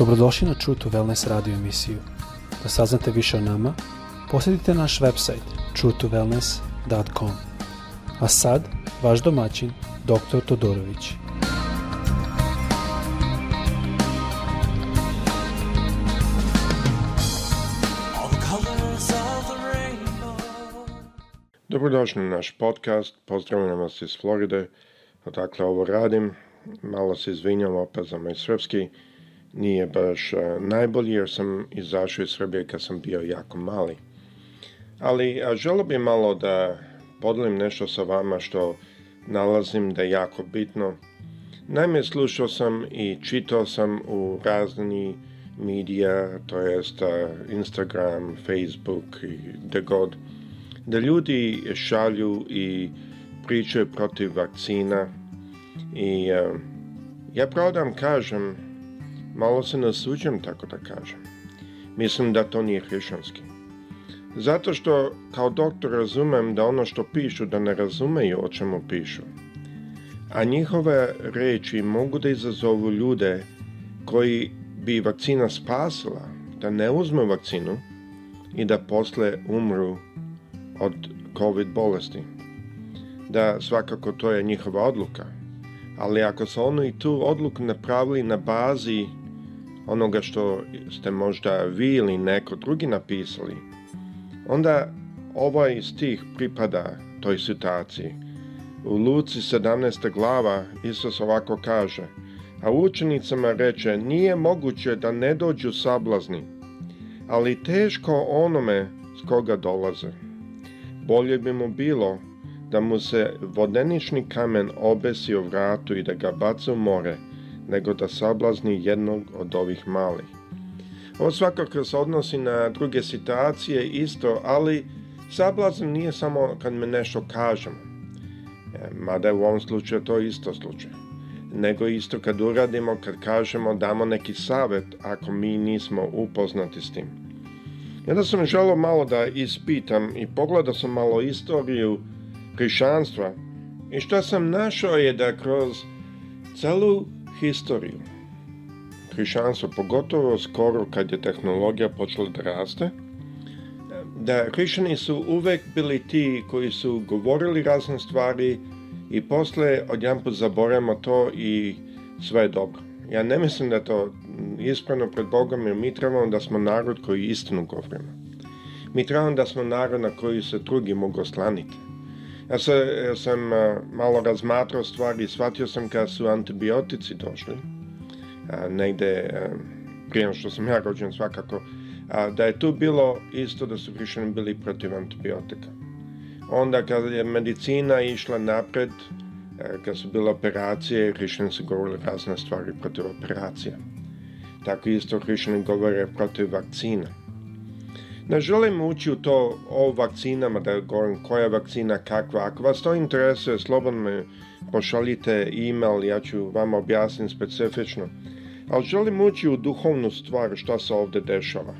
Dobrodošli na True to Wellness radio emisiju. Da saznate više o nama, posjetite naš website truetowellness.com. A sad, vaš domaćin, dr. Todorović. Dobrodošli na naš podcast, pozdravljam vas iz Floride, odakle ovo radim. Malo se izvinjam opet za moj srpski, nije baš e, najbolji jer sam izašao iz Srbije kad sam bio jako mali. Ali želio bi malo da podelim nešto sa vama što nalazim da je jako bitno. Naime, slušao sam i čitao sam u razni medija, to jest e, Instagram, Facebook i gde god, da ljudi šalju i pričaju protiv vakcina i e, ja pravdam da kažem Malo se nasuđam, tako da kažem. Mislim da to nije hrišćanski. Zato što kao doktor razumem da ono što pišu da ne razumeju o čemu pišu. A njihove reči mogu da izazovu ljude koji bi vakcina spasila da ne uzme vakcinu i da posle umru od COVID bolesti. Da svakako to je njihova odluka. Ali ako su oni tu odluku napravili na bazi onoga što ste možda vi ili neko drugi napisali, onda ovaj stih pripada toj situaciji. U Luci 17. glava Isus ovako kaže, a učenicama reče, nije moguće da ne dođu sablazni, ali teško onome s koga dolaze. Bolje bi mu bilo da mu se vodenični kamen obesi u vratu i da ga baca u more, nego da sablazni jednog od ovih malih. Ovo svakako se odnosi na druge situacije isto, ali sablazan nije samo kad me nešto kažemo, e, mada u ovom slučaju to isto slučaj, nego isto kad uradimo, kad kažemo damo neki savet ako mi nismo upoznati s tim. I da sam želao malo da ispitam i pogledao sam malo istoriju hrišćanstva i što sam našao je da kroz celu historiju. Hrišćanstvo, pogotovo skoro kad je tehnologija počela da raste, da hrišćani su uvek bili ti koji su govorili razne stvari i posle odjedanput zaboravimo to i sve je dobro. Ja ne mislim da je to ispravno pred Bogom, jer mi trebamo da smo narod koji istinu govorimo. Mi trebamo da smo narod na koji se drugi mogu oslaniti. Ja, se, ja sam a, e, malo razmatrao stvari i shvatio sam kad su antibiotici došli, a, negde a, e, prije što sam ja rođen svakako, a, da je tu bilo isto da su hrišćani bili protiv antibiotika. Onda kad je medicina išla napred, a, e, kad su bile operacije, hrišćani su govorili razne stvari protiv operacija. Tako isto hrišćani govore protiv vakcina Ne želim ući u to o vakcinama, da govorim koja vakcina, kakva. Ako vas to interesuje, slobodno me pošaljite e-mail, ja ću vam objasniti specifično. Ali želim ući u duhovnu stvar šta se ovde dešava.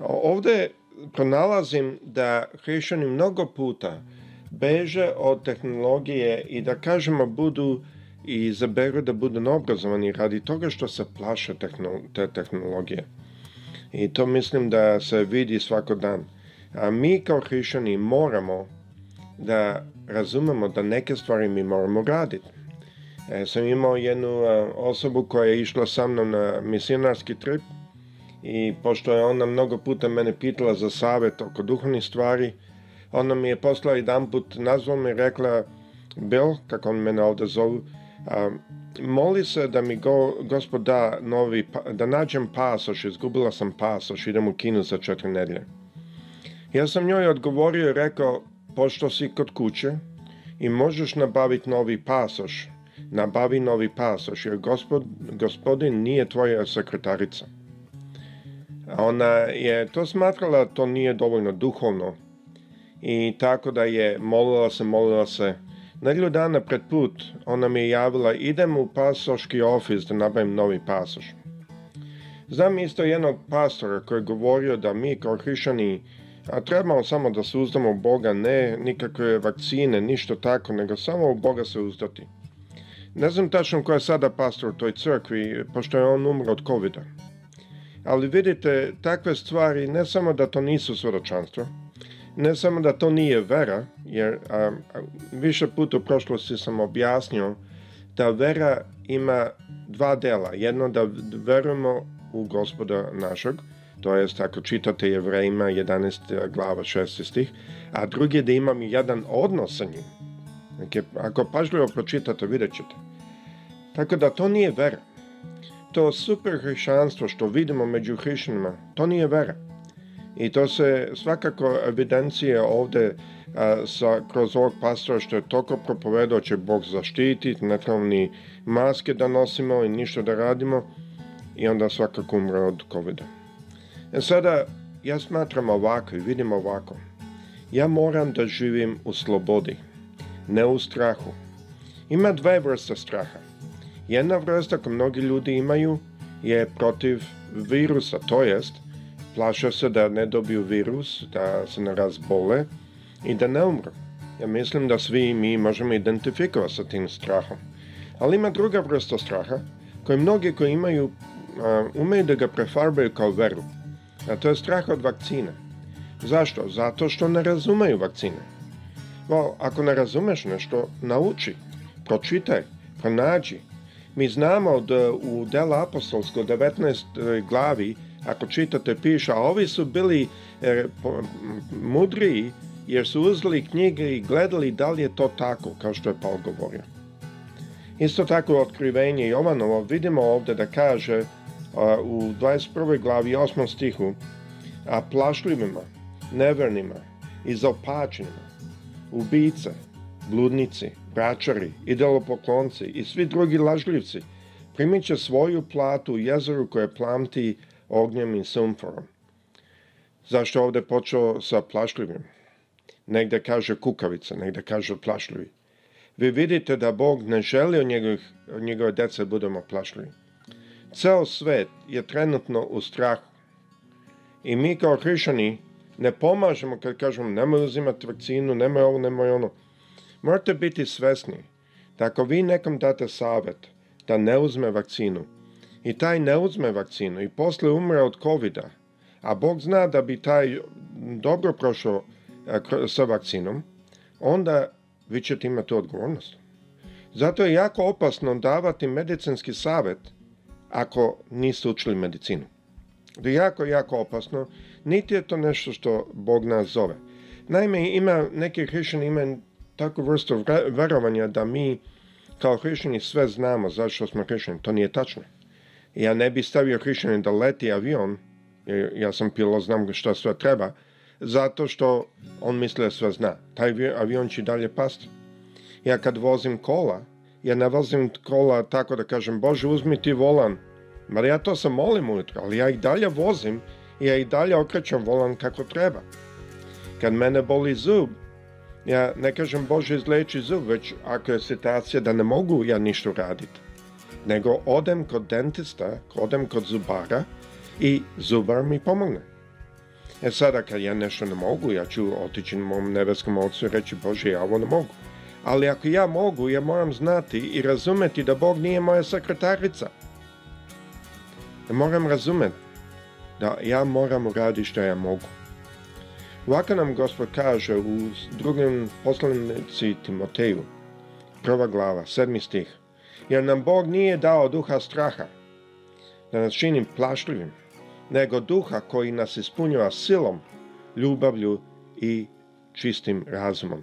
Ovde pronalazim da hrišćani mnogo puta beže od tehnologije i da kažemo budu i izaberu da budu neobrazovani radi toga što se plaše te tehnologije. I to mislim da se vidi svako dan. A mi kao hrišćani moramo da razumemo da neke stvari mi moramo graditi. E, sam imao jednu a, e, osobu koja je išla sa mnom na misionarski trip i pošto je ona mnogo puta mene pitala za savet oko duhovnih stvari, ona mi je poslala jedan put, nazvala me i rekla, Bill, kako on mene ovdje zovu, Um, moli se da mi go, gospod da novi, pa, da nađem pasoš, izgubila sam pasoš, idem u kinu za četiri nedelje. Ja sam njoj odgovorio i rekao, pošto si kod kuće i možeš nabaviti novi pasoš, nabavi novi pasoš, jer gospod, gospodin nije tvoja sekretarica. ona je to smatrala, to nije dovoljno duhovno. I tako da je molila se, molila se, Nedelju dana pred put ona mi je javila idem u pasoški ofis da nabavim novi pasoš. Znam isto jednog pastora koji je govorio da mi kao hrišani a trebamo samo da se uzdamo u Boga, ne nikakve vakcine, ništa tako, nego samo u Boga se uzdati. Ne znam tačno ko je sada pastor u toj crkvi, pošto je on umro od covid -a. Ali vidite, takve stvari ne samo da to nisu svedočanstva, ne samo da to nije vera, jer a, a, više put u prošlosti sam objasnio da vera ima dva dela. Jedno da verujemo u gospoda našeg, to jest ako čitate Jevrejima 11. glava 6. stih, a drugi da imam jedan odnos sa njim. Dakle, ako pažljivo pročitate, vidjet ćete. Tako da to nije vera. To super hrišćanstvo što vidimo među hrišćanima, to nije vera. I to se svakako evidencije ovde a, sa, kroz ovog pastora što je toko propovedao će Bog zaštititi, ne trebamo ni maske da nosimo i ništa da radimo i onda svakako umre od covid -a. E sada, ja smatram ovako i vidim ovako. Ja moram da živim u slobodi, ne u strahu. Ima dve vrste straha. Jedna vrsta koju mnogi ljudi imaju je protiv virusa, to jest plašio se da ne dobiju virus, da se ne razbole i da ne umru. Ja mislim da svi mi možemo identifikovati sa tim strahom. Ali ima druga vrsta straha, koje mnogi koji imaju, umeju da ga prefarbaju kao veru. A to je strah od vakcine. Zašto? Zato što ne razumeju vakcine. Well, ako ne razumeš nešto, nauči, pročitaj, pronađi. Mi znamo da u dela apostolsko 19. glavi ako čitate piša, ovi su bili e, mudriji jer su uzeli knjige i gledali da li je to tako, kao što je Paul govorio. Isto tako u otkrivenje Jovanovo vidimo ovde da kaže a, e, u 21. glavi 8. stihu a plašljivima, nevernima, izopačenima, ubice, bludnici, bračari, idolopoklonci i svi drugi lažljivci primit će svoju platu u jezeru koje plamti ognjem i sumforom. Zašto ovde počeo sa plašljivim? Negde kaže kukavica, negde kaže plašljivi. Vi vidite da Bog ne želi od, njegovih, od njegove dece da budemo plašljivi. Ceo svet je trenutno u strahu. I mi kao hrišani ne pomažemo kad kažemo nemoj uzimati vakcinu, nemoj ovo, nemoj ono. Morate biti svesni da ako vi nekom date savet da ne uzme vakcinu, i taj ne uzme vakcinu i posle umre od covid -a. Bog zna da bi taj dobro prošao sa vakcinom, onda vi ćete imati odgovornost. Zato je jako opasno davati medicinski savet ako niste učili medicinu. To da je jako, jako opasno. Niti je to nešto što Bog nas zove. Naime, ima neki hrišćani imaju takvu vrstu verovanja da mi kao hrišćani sve znamo zašto smo hrišćani. To nije tačno. Ja ne bi stavio Krišane da leti avion, jer ja sam pilot, znam šta sve treba, zato što on misle da sve zna. Taj avion će dalje pasti. Ja kad vozim kola, ja ne vozim kola tako da kažem, Bože uzmi ti volan. Mar ja to sam molim ujutro, ali ja i dalje vozim ja i dalje okrećem volan kako treba. Kad mene boli zub, ja ne kažem Bože izleči zub, već ako je situacija da ne mogu ja ništa uraditi nego odem kod dentista, odem kod zubara i zubar mi pomogne. E sada kad ja nešto ne mogu, ja ću otići mom nebeskom ocu i reći Bože ja ovo ne mogu. Ali ako ja mogu, ja moram znati i razumeti da Bog nije moja sekretarica. Ja e, moram razumeti da ja moram uradi što ja mogu. Ovako nam Gospod kaže u drugom poslanici Timoteju, prva glava, sedmi stih jer nam Bog nije dao duha straha, da nas činim plašljivim, nego duha koji nas ispunjava silom, ljubavlju i čistim razumom.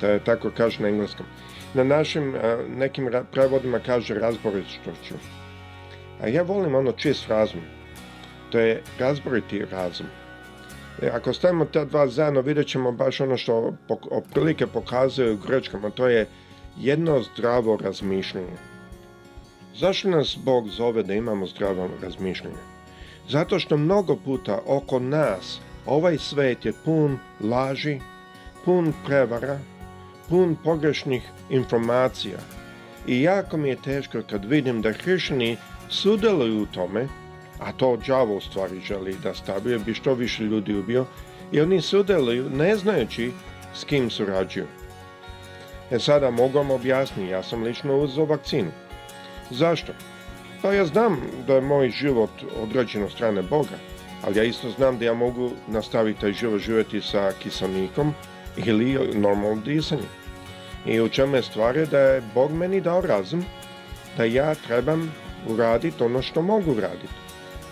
To je tako kaže na engleskom. Na našim nekim prevodima kaže razboritošću. A ja volim ono čist razum. To je razboriti razum. E, ako stavimo ta dva zajedno, vidjet ćemo baš ono što oprilike pokazuju grčkom, a to je jedno zdravo razmišljanje. Zašto nas Bog zove da imamo zdravo razmišljanje? Zato što mnogo puta oko nas ovaj svet je pun laži, pun prevara, pun pogrešnih informacija. I jako mi je teško kad vidim da hrišćani sudeluju u tome, a to đavo u stvari želi da stavio, bi što više ljudi ubio, i oni sudeluju ne znajući s kim surađuju. E sada mogu vam objasniti, ja sam lično uzao vakcinu. Zašto? Pa ja znam da je moj život određen od strane Boga, ali ja isto znam da ja mogu nastaviti taj život živjeti sa kisonikom ili normalno disanjem. I u čemu je stvar da je Bog meni dao razum da ja trebam uraditi ono što mogu uraditi.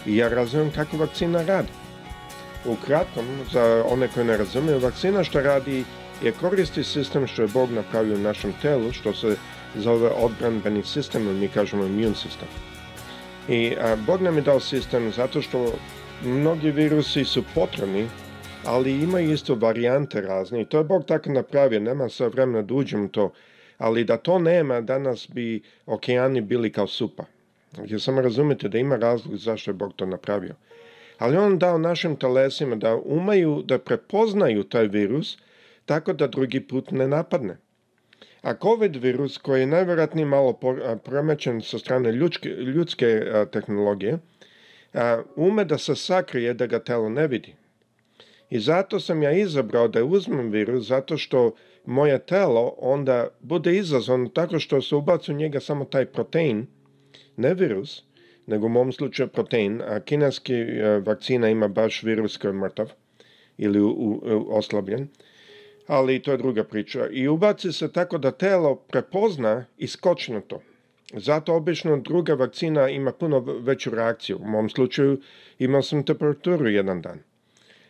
I ja razumijem kako vakcina radi. U kratkom, za one koji ne razumiju, vakcina što radi je koristi sistem što je Bog napravio u našem telu, što se zove odbranbeni sistem, mi kažemo immune system. I a, Bog nam je dao sistem zato što mnogi virusi su potrebni, ali ima isto varijante razne i to je Bog tako napravio, nema sad vremena da uđem to, ali da to nema, danas bi okeani bili kao supa. Jer samo razumete da ima razlog zašto je Bog to napravio. Ali on dao našim telesima da umaju da prepoznaju taj virus tako da drugi put ne napadne. A COVID virus koji je najvjerojatnije malo promećen sa strane ljudske, ljudske a, tehnologije, a, ume da se sakrije da ga telo ne vidi. I zato sam ja izabrao da uzmem virus, zato što moje telo onda bude izazvano tako što se ubacu njega samo taj protein, ne virus, nego u mom slučaju protein, a kineski vakcina ima baš virus koji je mrtav ili u, u, oslabljen, ali to je druga priča. I ubaci se tako da telo prepozna i skočne to. Zato obično druga vakcina ima puno veću reakciju. U mom slučaju imao sam temperaturu jedan dan.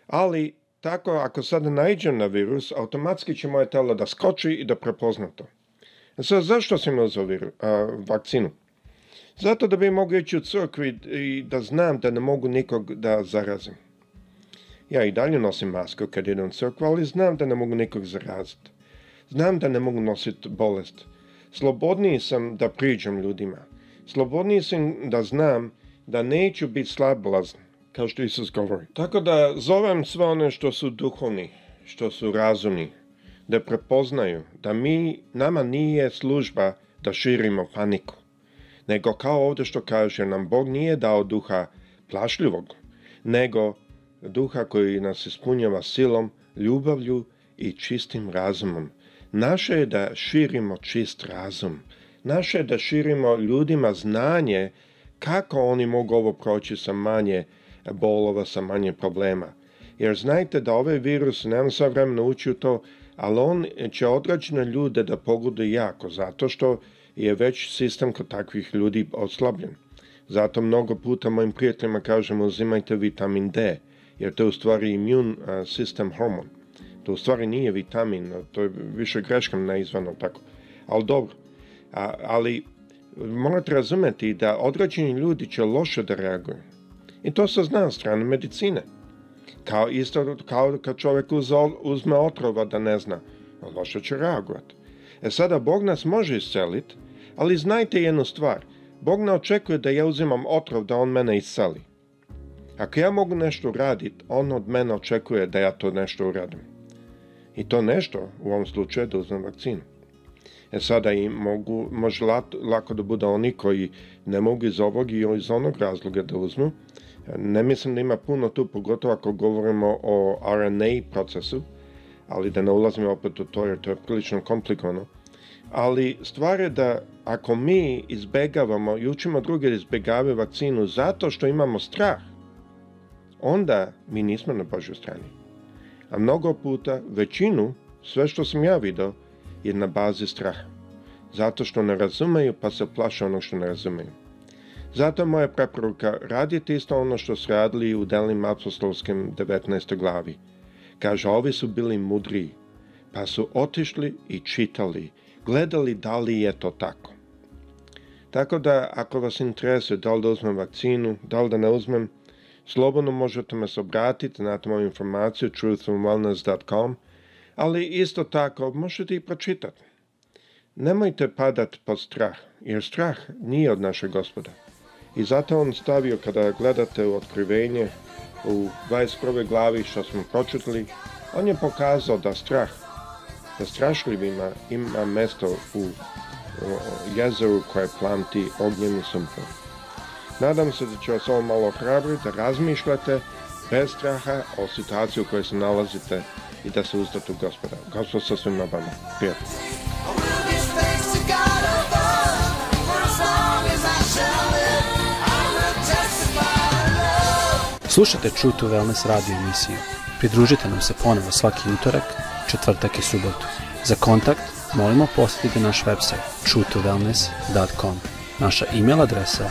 Ali tako ako sad naiđem na virus, automatski će moje telo da skoči i da prepozna to. E sad, zašto sam imao za viru, a, vakcinu? Zato da bi mogu ići u crkvi i da znam da ne mogu nikog da zarazim. Ja i dalje nosim masku kad idem u crkvu, ali znam da ne mogu nikog zaraziti. Znam da ne mogu nositi bolest. Slobodniji sam da priđem ljudima. Slobodniji sam da znam da neću biti slablazn, kao što Isus govori. Tako da zovem sve one što su duhovni, što su razumni, da prepoznaju da mi, nama nije služba da širimo paniku, nego kao ovde što kaže, nam Bog nije dao duha plašljivog, nego duha koji nas ispunjava silom, ljubavlju i čistim razumom. Naše je da širimo čist razum. Naše je da širimo ljudima znanje kako oni mogu ovo proći sa manje bolova, sa manje problema. Jer znajte da ovaj virus, nemam sad vremena ući to, ali on će određene ljude da pogode jako, zato što je već sistem kod takvih ljudi oslabljen. Zato mnogo puta mojim prijateljima kažem uzimajte vitamin D, jer to je u stvari immune system hormon. To u stvari nije vitamin, to je više greškom naizvano tako. Ali dobro, a, ali morate razumeti da određeni ljudi će loše da reaguju. I to se zna strane medicine. Kao isto kao kad čovjek uz, uzme otrova da ne zna, loše će reagovati. E sada, Bog nas može isceliti, ali znajte jednu stvar. Bog ne očekuje da ja uzimam otrov da on mene isceli. Ako ja mogu nešto uraditi, on od mene očekuje da ja to nešto uradim. I to nešto, u ovom slučaju, da uzmem vakcinu. E sada i mogu, može lako da bude oni koji ne mogu iz ovog i iz onog razloga da uzmu. Ne mislim da ima puno tu, pogotovo ako govorimo o RNA procesu, ali da ne ulazimo opet u to jer to je prilično komplikovano. Ali stvar je da ako mi izbegavamo i učimo druge da izbegavaju vakcinu zato što imamo strah, onda mi nismo na Božoj strani. A mnogo puta, većinu, sve što sam ja video, je na bazi straha. Zato što ne razumeju, pa se plaše ono što ne razumeju. Zato moja preporuka, radite isto ono što su radili u Delnim apostolskim 19. glavi. Kaže, ovi su bili mudri, pa su otišli i čitali, gledali da li je to tako. Tako da, ako vas interesuje da li da uzmem vakcinu, da li da ne uzmem, slobodno možete me se obratiti, znate moju informaciju truthandwellness.com, ali isto tako možete i pročitati. Nemojte padati pod strah, jer strah nije od našeg gospoda. I zato on stavio kada gledate u otkrivenje u 21. glavi što smo pročitali, on je pokazao da strah, da strašljivima ima mesto u jezeru koje plamti ognjem i sumpom. Nadam se da će vas ovo malo hrabriti, da razmišljate bez straha o situaciji u kojoj se nalazite i da se uzdate u gospoda. Gospod sa svima vama. Prijatno. Slušajte True to Wellness radio emisiju. Pridružite nam se ponovo svaki utorak, četvrtak i subotu. Za kontakt molimo posjetite naš website www.truetowellness.com Naša e-mail adresa